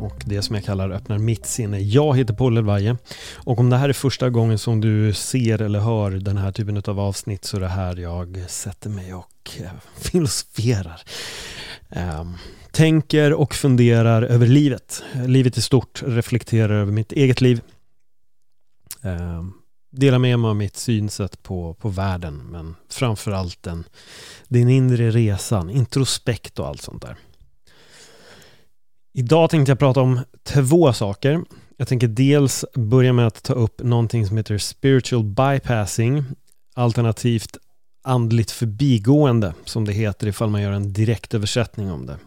och det som jag kallar Öppnar mitt sinne. Jag heter Paul Elvaje och om det här är första gången som du ser eller hör den här typen av avsnitt så är det här jag sätter mig och eh, filosoferar. Um, tänker och funderar över livet. Livet i stort, reflekterar över mitt eget liv. Um, delar med mig av mitt synsätt på, på världen men framförallt den, den inre resan, introspekt och allt sånt där. Idag tänkte jag prata om två saker. Jag tänker dels börja med att ta upp någonting som heter spiritual bypassing, alternativt andligt förbigående, som det heter ifall man gör en direktöversättning om det.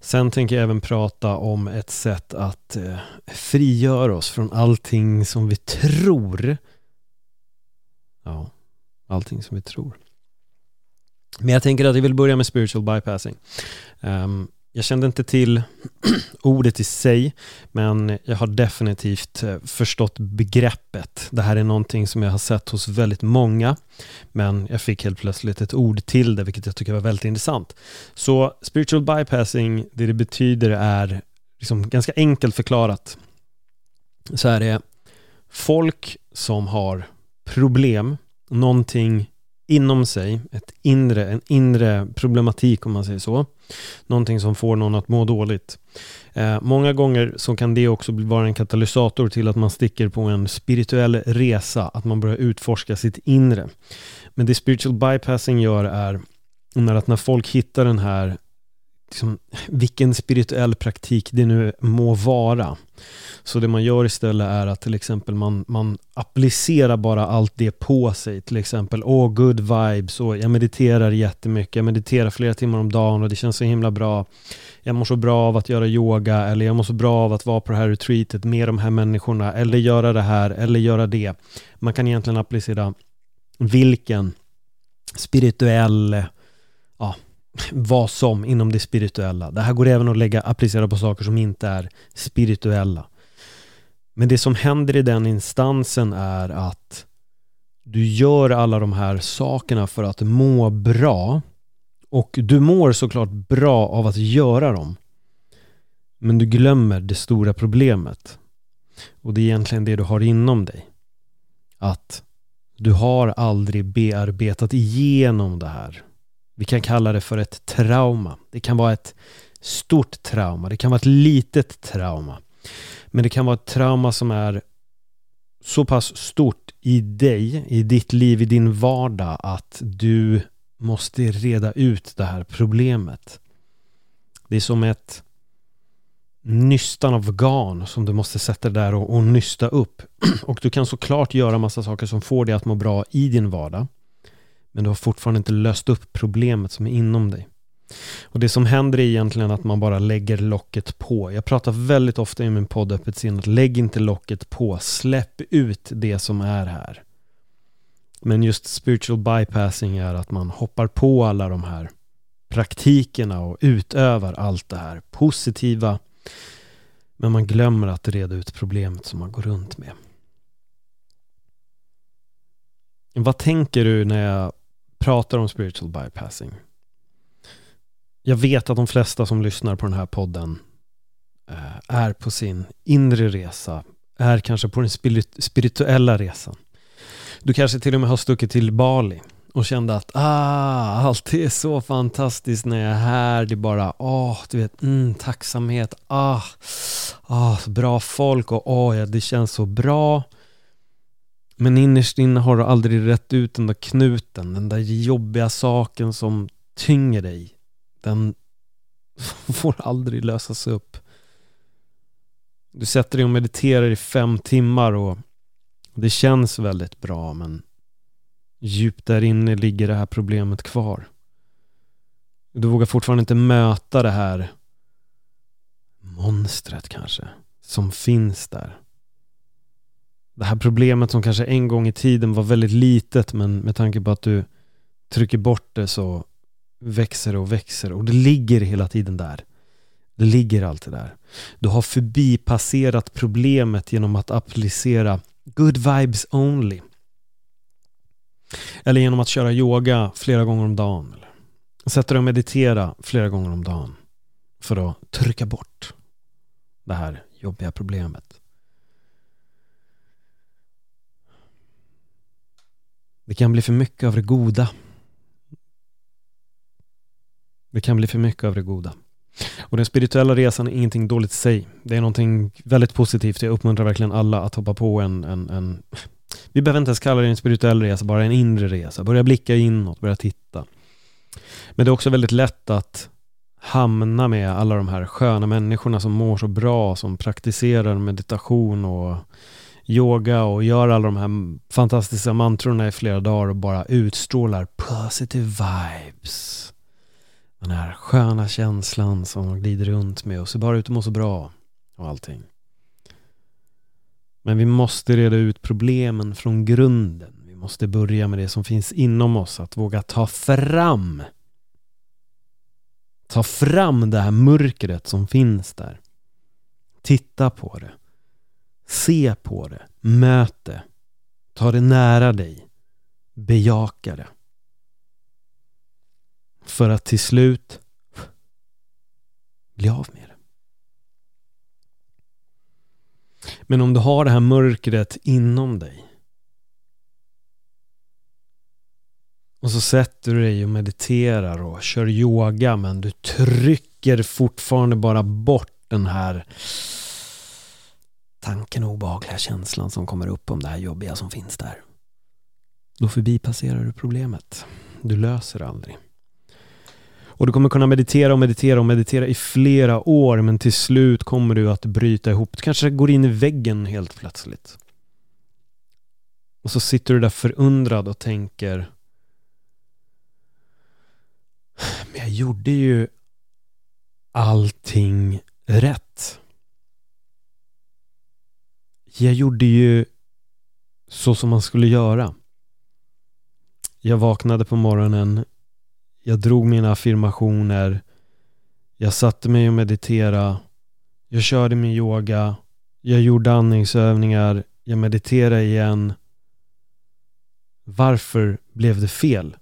Sen tänker jag även prata om ett sätt att eh, frigöra oss från allting som vi tror. Ja, allting som vi tror. Men jag tänker att jag vill börja med spiritual bypassing. Um, jag kände inte till ordet i sig, men jag har definitivt eh, förstått begreppet. Det här är någonting som jag har sett hos väldigt många, men jag fick helt plötsligt ett ord till det, vilket jag tycker var väldigt intressant. Så spiritual bypassing, det det betyder är liksom ganska enkelt förklarat. Så är det folk som har problem, någonting inom sig, ett inre, en inre problematik om man säger så. Någonting som får någon att må dåligt. Eh, många gånger så kan det också vara en katalysator till att man sticker på en spirituell resa, att man börjar utforska sitt inre. Men det spiritual bypassing gör är när, att när folk hittar den här liksom, vilken spirituell praktik det nu må vara. Så det man gör istället är att till exempel man, man applicerar bara allt det på sig. Till exempel, åh, oh, good vibes och jag mediterar jättemycket. Jag mediterar flera timmar om dagen och det känns så himla bra. Jag mår så bra av att göra yoga eller jag mår så bra av att vara på det här retreatet med de här människorna eller göra det här eller göra det. Man kan egentligen applicera vilken spirituell vad som inom det spirituella. Det här går även att lägga, applicera på saker som inte är spirituella. Men det som händer i den instansen är att du gör alla de här sakerna för att må bra och du mår såklart bra av att göra dem. Men du glömmer det stora problemet. Och det är egentligen det du har inom dig. Att du har aldrig bearbetat igenom det här. Vi kan kalla det för ett trauma. Det kan vara ett stort trauma. Det kan vara ett litet trauma. Men det kan vara ett trauma som är så pass stort i dig, i ditt liv, i din vardag att du måste reda ut det här problemet. Det är som ett nystan av garn som du måste sätta där och, och nysta upp. Och du kan såklart göra massa saker som får dig att må bra i din vardag. Men du har fortfarande inte löst upp problemet som är inom dig. Och det som händer är egentligen att man bara lägger locket på. Jag pratar väldigt ofta i min podd Öppet sinne att lägg inte locket på. Släpp ut det som är här. Men just spiritual bypassing är att man hoppar på alla de här praktikerna och utövar allt det här positiva. Men man glömmer att reda ut problemet som man går runt med. Vad tänker du när jag pratar om spiritual bypassing. Jag vet att de flesta som lyssnar på den här podden eh, är på sin inre resa, är kanske på den spirituella resan. Du kanske till och med har stuckit till Bali och kände att ah, allt är så fantastiskt när jag är här. Det är bara, åh, oh, du vet, mm, tacksamhet, ah, ah, bra folk och åh, oh, ja, det känns så bra. Men innerst inne har du aldrig rätt ut den där knuten, den där jobbiga saken som tynger dig. Den får aldrig lösas upp. Du sätter dig och mediterar i fem timmar och det känns väldigt bra men djupt där inne ligger det här problemet kvar. Du vågar fortfarande inte möta det här monstret kanske som finns där. Det här problemet som kanske en gång i tiden var väldigt litet men med tanke på att du trycker bort det så växer det och växer och det ligger hela tiden där. Det ligger alltid där. Du har förbipasserat problemet genom att applicera good vibes only. Eller genom att köra yoga flera gånger om dagen. Sätta dig och meditera flera gånger om dagen. För att trycka bort det här jobbiga problemet. Det kan bli för mycket av det goda. Det kan bli för mycket av det goda. Och den spirituella resan är ingenting dåligt i sig. Det är någonting väldigt positivt. Jag uppmuntrar verkligen alla att hoppa på en, en, en vi behöver inte ens kalla det en spirituell resa, bara en inre resa. Börja blicka inåt, börja titta. Men det är också väldigt lätt att hamna med alla de här sköna människorna som mår så bra, som praktiserar meditation och yoga och gör alla de här fantastiska mantrorna i flera dagar och bara utstrålar positive vibes. Den här sköna känslan som glider runt med och ser bara ut att må så bra och allting. Men vi måste reda ut problemen från grunden. Vi måste börja med det som finns inom oss, att våga ta fram Ta fram det här mörkret som finns där. Titta på det. Se på det. Möt det. Ta det nära dig. Bejaka det. För att till slut bli av med det. Men om du har det här mörkret inom dig och så sätter du dig och mediterar och kör yoga men du trycker fortfarande bara bort den här tanken och obehagliga känslan som kommer upp om det här jobbiga som finns där. Då förbipasserar du problemet. Du löser det aldrig. Och du kommer kunna meditera och meditera och meditera i flera år men till slut kommer du att bryta ihop. Du kanske går in i väggen helt plötsligt. Och så sitter du där förundrad och tänker Men jag gjorde ju allting rätt. Jag gjorde ju så som man skulle göra. Jag vaknade på morgonen, jag drog mina affirmationer. Jag satte mig och mediterade. Jag körde min yoga. Jag gjorde andningsövningar. Jag mediterade igen. Varför blev det fel?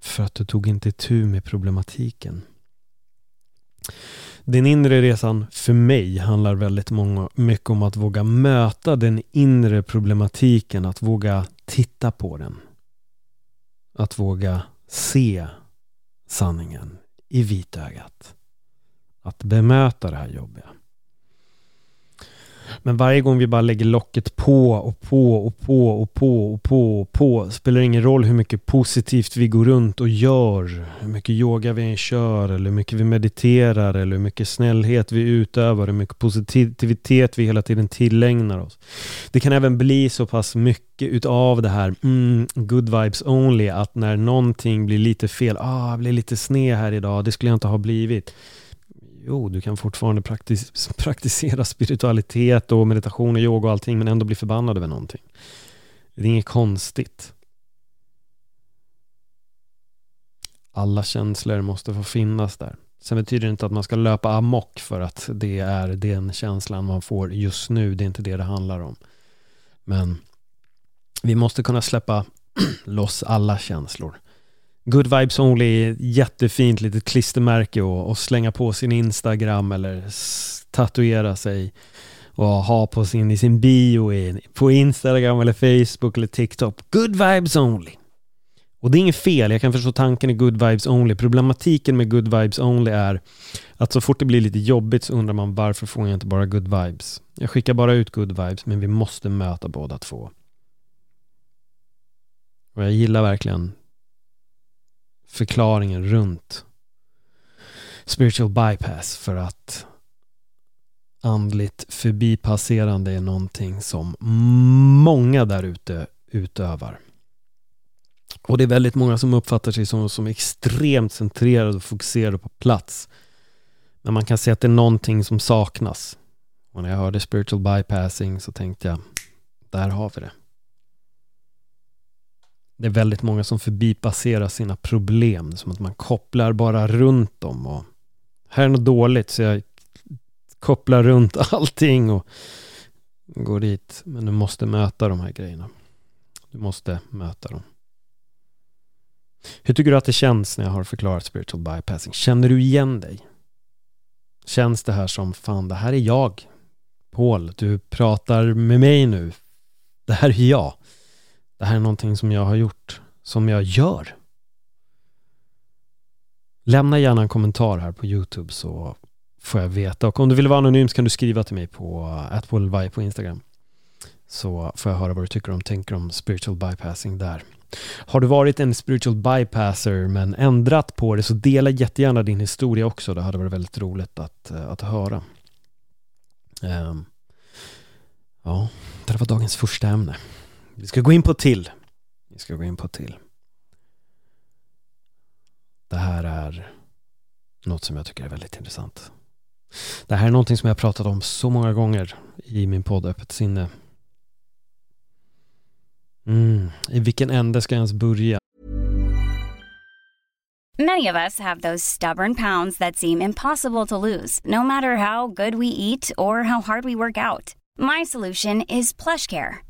För att du tog inte tur med problematiken. Den inre resan för mig handlar väldigt många, mycket om att våga möta den inre problematiken, att våga titta på den. Att våga se sanningen i vitögat. Att bemöta det här jobbiga. Men varje gång vi bara lägger locket på och på och på och på och på och på spelar det ingen roll hur mycket positivt vi går runt och gör. Hur mycket yoga vi än kör eller hur mycket vi mediterar eller hur mycket snällhet vi utövar. Hur mycket positivitet vi hela tiden tillägnar oss. Det kan även bli så pass mycket utav det här mm, good vibes only att när någonting blir lite fel, ah, jag blev lite sned här idag, det skulle jag inte ha blivit Jo, du kan fortfarande praktis praktisera spiritualitet och meditation och yoga och allting men ändå bli förbannad över någonting. Det är inget konstigt. Alla känslor måste få finnas där. Sen betyder det inte att man ska löpa amok för att det är den känslan man får just nu. Det är inte det det handlar om. Men vi måste kunna släppa loss alla känslor. Good Vibes Only är ett jättefint litet klistermärke och, och slänga på sin Instagram eller tatuera sig och ha på sin, i sin bio i, på Instagram eller Facebook eller TikTok. Good Vibes Only. Och det är inget fel, jag kan förstå tanken i Good Vibes Only. Problematiken med Good Vibes Only är att så fort det blir lite jobbigt så undrar man varför får jag inte bara Good Vibes? Jag skickar bara ut Good Vibes men vi måste möta båda två. Och jag gillar verkligen förklaringen runt spiritual bypass för att andligt förbipasserande är någonting som många där ute utövar. Och det är väldigt många som uppfattar sig som, som extremt centrerade och fokuserade på plats. Men man kan se att det är någonting som saknas. Och när jag hörde spiritual bypassing så tänkte jag, där har vi det. Det är väldigt många som förbipasserar sina problem, som att man kopplar bara runt dem. Och här är något dåligt, så jag kopplar runt allting och går dit. Men du måste möta de här grejerna. Du måste möta dem. Hur tycker du att det känns när jag har förklarat spiritual bypassing? Känner du igen dig? Känns det här som, fan, det här är jag. Paul, du pratar med mig nu. Det här är jag. Det här är någonting som jag har gjort, som jag gör. Lämna gärna en kommentar här på Youtube så får jag veta. Och om du vill vara anonym så kan du skriva till mig på eh, atwellby på Instagram. Så får jag höra vad du tycker om, tänker om spiritual bypassing där. Har du varit en spiritual bypasser men ändrat på det så dela jättegärna din historia också. Det hade varit väldigt roligt att, eh, att höra. Um, ja, det var dagens första ämne. Vi ska gå in på till. Vi ska gå in på till. Det här är något som jag tycker är väldigt intressant. Det här är någonting som jag pratat om så många gånger i min podd Öppet sinne. Mm, I vilken ände ska jag ens börja? Many of us have those stubborn pounds that seem impossible to lose, no matter how good we eat or how hard we work out. My solution is PlushCare.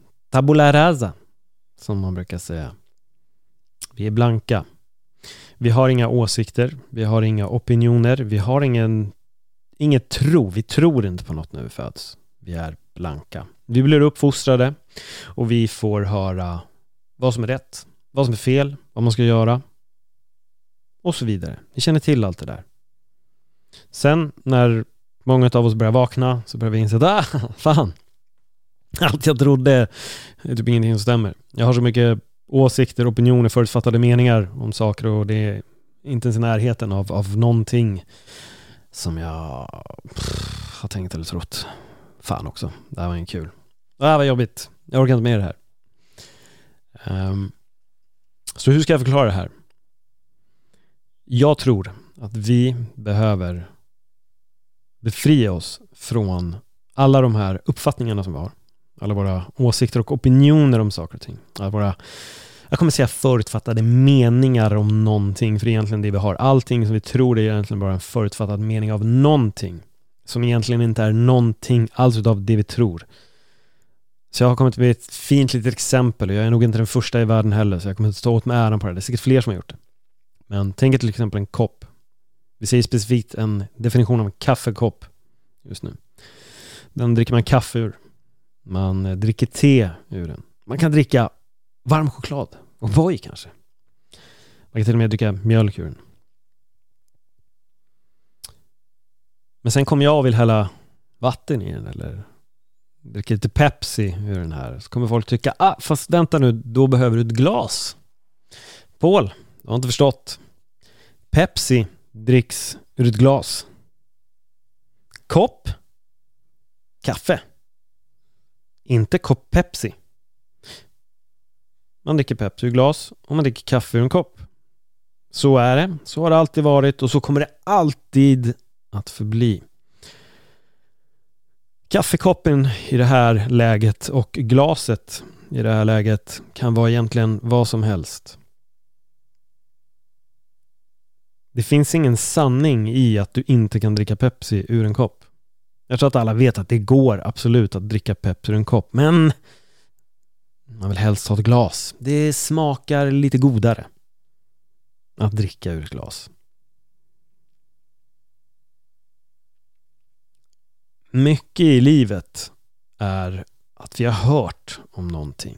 Tabula rasa, som man brukar säga. Vi är blanka. Vi har inga åsikter, vi har inga opinioner, vi har ingen, inget tro. Vi tror inte på något när vi föds. Vi är blanka. Vi blir uppfostrade och vi får höra vad som är rätt, vad som är fel, vad man ska göra och så vidare. Vi känner till allt det där. Sen när många av oss börjar vakna så börjar vi inse att ah, fan, allt jag trodde är typ ingenting som stämmer. Jag har så mycket åsikter, opinioner, förutfattade meningar om saker och det är inte ens i närheten av, av någonting som jag pff, har tänkt eller trott. Fan också, det här var inte kul. Det här var jobbigt. Jag orkar inte med det här. Um, så hur ska jag förklara det här? Jag tror att vi behöver befria oss från alla de här uppfattningarna som vi har. Alla våra åsikter och opinioner om saker och ting. Alla våra, jag kommer säga förutfattade meningar om någonting, för det är egentligen det vi har. Allting som vi tror är egentligen bara en förutfattad mening av någonting som egentligen inte är någonting alls utav det vi tror. Så jag har kommit med ett fint litet exempel och jag är nog inte den första i världen heller så jag kommer inte ta åt mig äran på det. Det är säkert fler som har gjort det. Men tänk er till exempel en kopp. Vi säger specifikt en definition av en kaffekopp just nu. Den dricker man kaffe ur. Man eh, dricker te ur den. Man kan dricka varm choklad och Voi kanske. Man kan till och med dricka mjölk ur den. Men sen kommer jag och vill hälla vatten i den eller dricka lite Pepsi ur den här. Så kommer folk tycka, ah, fast vänta nu, då behöver du ett glas. Paul, du har inte förstått. Pepsi dricks ur ett glas. Kopp? Kaffe. Inte kopp Pepsi. Man dricker Pepsi ur glas och man dricker kaffe ur en kopp. Så är det, så har det alltid varit och så kommer det alltid att förbli. Kaffekoppen i det här läget och glaset i det här läget kan vara egentligen vad som helst. Det finns ingen sanning i att du inte kan dricka Pepsi ur en kopp. Jag tror att alla vet att det går absolut att dricka Pepsi ur en kopp, men man vill helst ha ett glas. Det smakar lite godare att dricka ur ett glas. Mycket i livet är att vi har hört om någonting.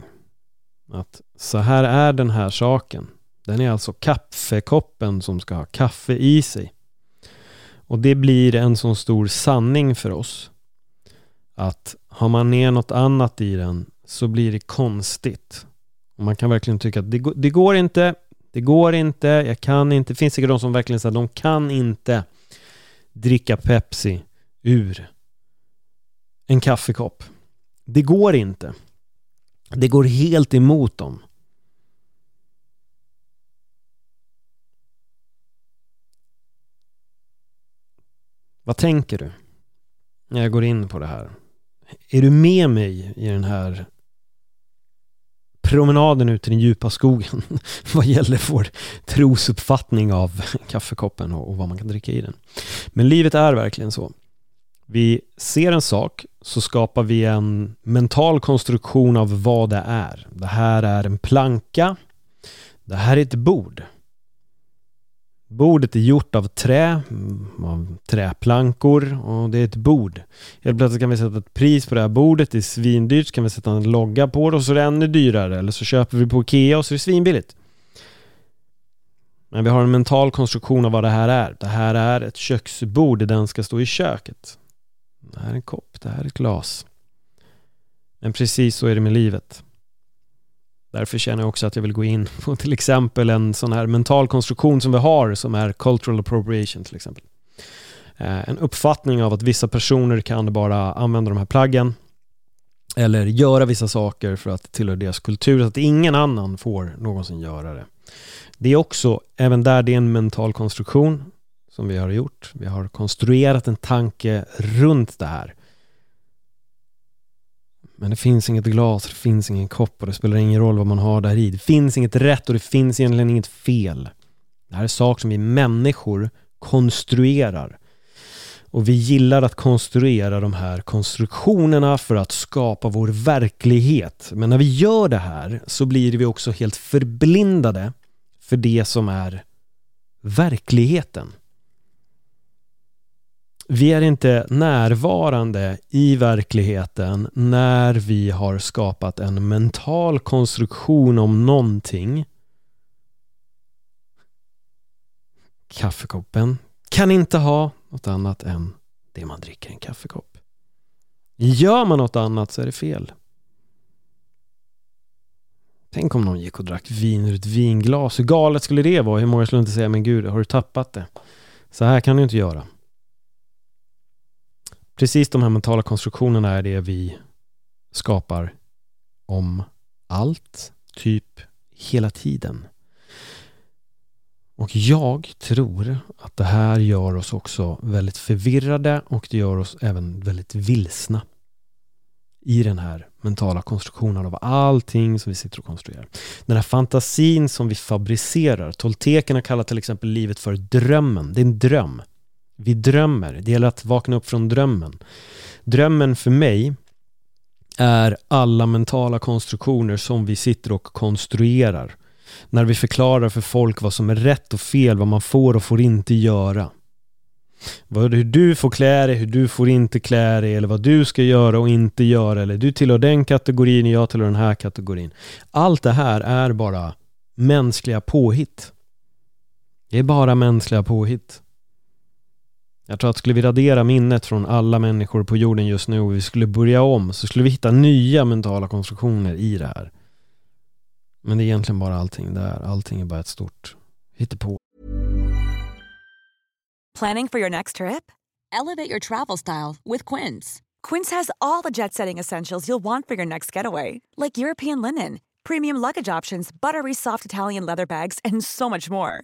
Att så här är den här saken. Den är alltså kaffekoppen som ska ha kaffe i sig. Och det blir en sån stor sanning för oss. Att har man ner något annat i den så blir det konstigt. Och man kan verkligen tycka att det, går, det går inte, det går inte, jag kan inte. Det finns säkert de som verkligen säger att de kan inte dricka Pepsi ur en kaffekopp. Det går inte. Det går helt emot dem. Vad tänker du när jag går in på det här? Är du med mig i den här promenaden ut i den djupa skogen vad gäller vår trosuppfattning av kaffekoppen och vad man kan dricka i den? Men livet är verkligen så. Vi ser en sak så skapar vi en mental konstruktion av vad det är. Det här är en planka. Det här är ett bord. Bordet är gjort av trä, mm, av träplankor och det är ett bord. Helt plötsligt kan vi sätta ett pris på det här bordet, det är svindyrt, så kan vi sätta en logga på det och så är det ännu dyrare. Eller så köper vi på Ikea och så är det svinbilligt. Men vi har en mental konstruktion av vad det här är. Det här är ett köksbord, den ska stå i köket. Det här är en kopp, det här är ett glas. Men precis så är det med livet. Därför känner jag också att jag vill gå in på till exempel en sån här mental konstruktion som vi har som är cultural appropriation till exempel. Eh, en uppfattning av att vissa personer kan bara använda de här plaggen eller göra vissa saker för att tillhöra deras kultur, så att ingen annan får någonsin göra det. Det är också, även där, det är en mental konstruktion som vi har gjort. Vi har konstruerat en tanke runt det här. Men det finns inget glas, det finns ingen kopp och det spelar ingen roll vad man har där i. Det finns inget rätt och det finns egentligen inget fel. Det här är saker som vi människor konstruerar. Och vi gillar att konstruera de här konstruktionerna för att skapa vår verklighet. Men när vi gör det här så blir vi också helt förblindade för det som är verkligheten. Vi är inte närvarande i verkligheten när vi har skapat en mental konstruktion om någonting. Kaffekoppen kan inte ha något annat än det man dricker i en kaffekopp. Gör man något annat så är det fel. Tänk om någon gick och drack vin ur ett vinglas. Hur galet skulle det vara? Hur många skulle inte säga men gud, har du tappat det? Så här kan du inte göra. Precis de här mentala konstruktionerna är det vi skapar om allt, typ hela tiden. Och jag tror att det här gör oss också väldigt förvirrade och det gör oss även väldigt vilsna i den här mentala konstruktionen av allting som vi sitter och konstruerar. Den här fantasin som vi fabricerar. Toltekerna kallar till exempel livet för drömmen. Det är en dröm. Vi drömmer. Det gäller att vakna upp från drömmen. Drömmen för mig är alla mentala konstruktioner som vi sitter och konstruerar. När vi förklarar för folk vad som är rätt och fel, vad man får och får inte göra. hur du får klä dig, hur du får inte klä dig eller vad du ska göra och inte göra eller du tillhör den kategorin och jag tillhör den här kategorin. Allt det här är bara mänskliga påhitt. Det är bara mänskliga påhitt. Jag tror att skulle vi radera minnet från alla människor på jorden just nu och vi skulle börja om så skulle vi hitta nya mentala konstruktioner i det här. Men det är egentligen bara allting där. Allting är bara ett stort hittepå. Planning for your next trip? Elevate your travel style with Quince. Quince has all the jet-setting essentials you'll want for your next getaway. Like European linen, premium luggage options, buttery soft Italian leather bags and so much more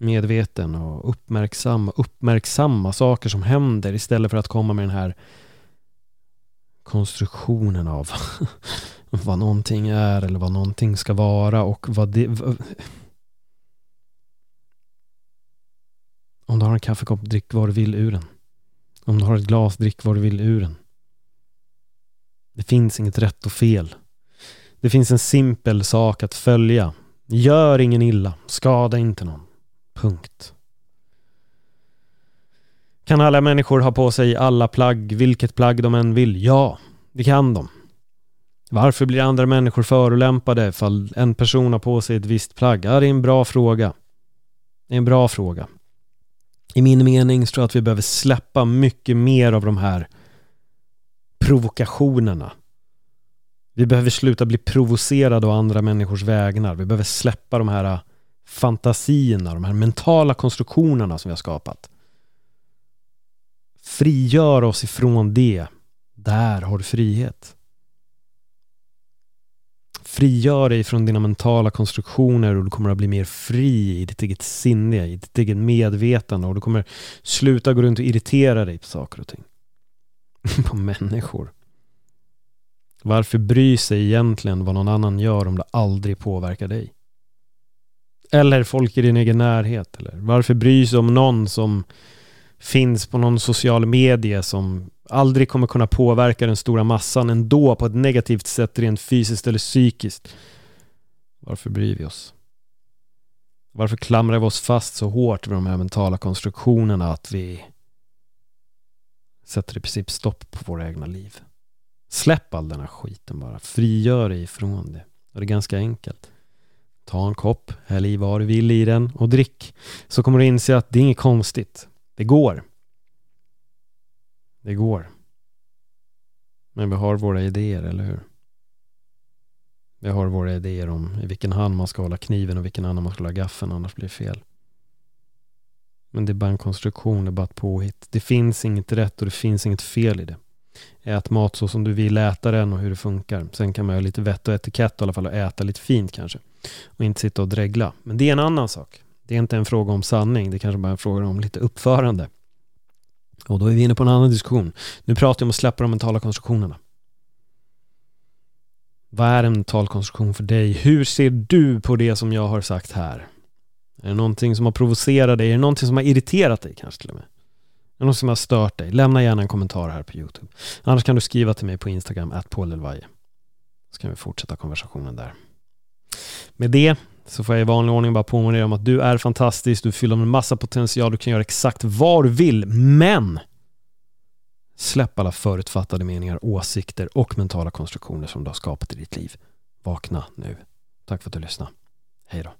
medveten och uppmärksam, uppmärksamma saker som händer istället för att komma med den här konstruktionen av vad någonting är eller vad någonting ska vara och vad det... Om du har en kaffekopp, drick vad du vill ur den. Om du har ett glas, drick vad du vill ur den. Det finns inget rätt och fel. Det finns en simpel sak att följa. Gör ingen illa, skada inte någon. Punkt. Kan alla människor ha på sig alla plagg, vilket plagg de än vill? Ja, det kan de. Varför blir andra människor förolämpade ifall en person har på sig ett visst plagg? Ja, det är en bra fråga. Det är en bra fråga. I min mening tror jag att vi behöver släppa mycket mer av de här provokationerna. Vi behöver sluta bli provocerade av andra människors vägnar. Vi behöver släppa de här fantasierna, de här mentala konstruktionerna som vi har skapat. Frigör oss ifrån det. Där har du frihet. Frigör dig från dina mentala konstruktioner och du kommer att bli mer fri i ditt eget sinne, i ditt eget medvetande och du kommer sluta gå runt och irritera dig på saker och ting. på människor. Varför bry sig egentligen vad någon annan gör om det aldrig påverkar dig? Eller folk i din egen närhet. Eller varför bry sig om någon som finns på någon social media som aldrig kommer kunna påverka den stora massan ändå på ett negativt sätt rent fysiskt eller psykiskt. Varför bryr vi oss? Varför klamrar vi oss fast så hårt vid de här mentala konstruktionerna att vi sätter i princip stopp på våra egna liv? Släpp all den här skiten bara. Frigör dig ifrån det. Och det är ganska enkelt. Ta en kopp, häll i vad du vill i den och drick. Så kommer du inse att det är inget konstigt. Det går. Det går. Men vi har våra idéer, eller hur? Vi har våra idéer om i vilken hand man ska hålla kniven och vilken annan man ska hålla gaffeln, annars blir det fel. Men det är bara en konstruktion, det är bara ett påhitt. Det finns inget rätt och det finns inget fel i det. Ät mat så som du vill äta den och hur det funkar. Sen kan man ha lite vett och etikett i alla fall och äta lite fint kanske. Och inte sitta och dregla. Men det är en annan sak. Det är inte en fråga om sanning, det är kanske bara en fråga om lite uppförande. Och då är vi inne på en annan diskussion. Nu pratar jag om att släppa de mentala konstruktionerna. Vad är en mental konstruktion för dig? Hur ser du på det som jag har sagt här? Är det någonting som har provocerat dig? Är det någonting som har irriterat dig kanske till och med? Är det något som har stört dig? Lämna gärna en kommentar här på YouTube. Annars kan du skriva till mig på Instagram, att Så kan vi fortsätta konversationen där. Med det så får jag i vanlig ordning bara påminna dig om att du är fantastisk, du fyller med massa potential, du kan göra exakt vad du vill, men släpp alla förutfattade meningar, åsikter och mentala konstruktioner som du har skapat i ditt liv. Vakna nu. Tack för att du lyssnade. Hej då.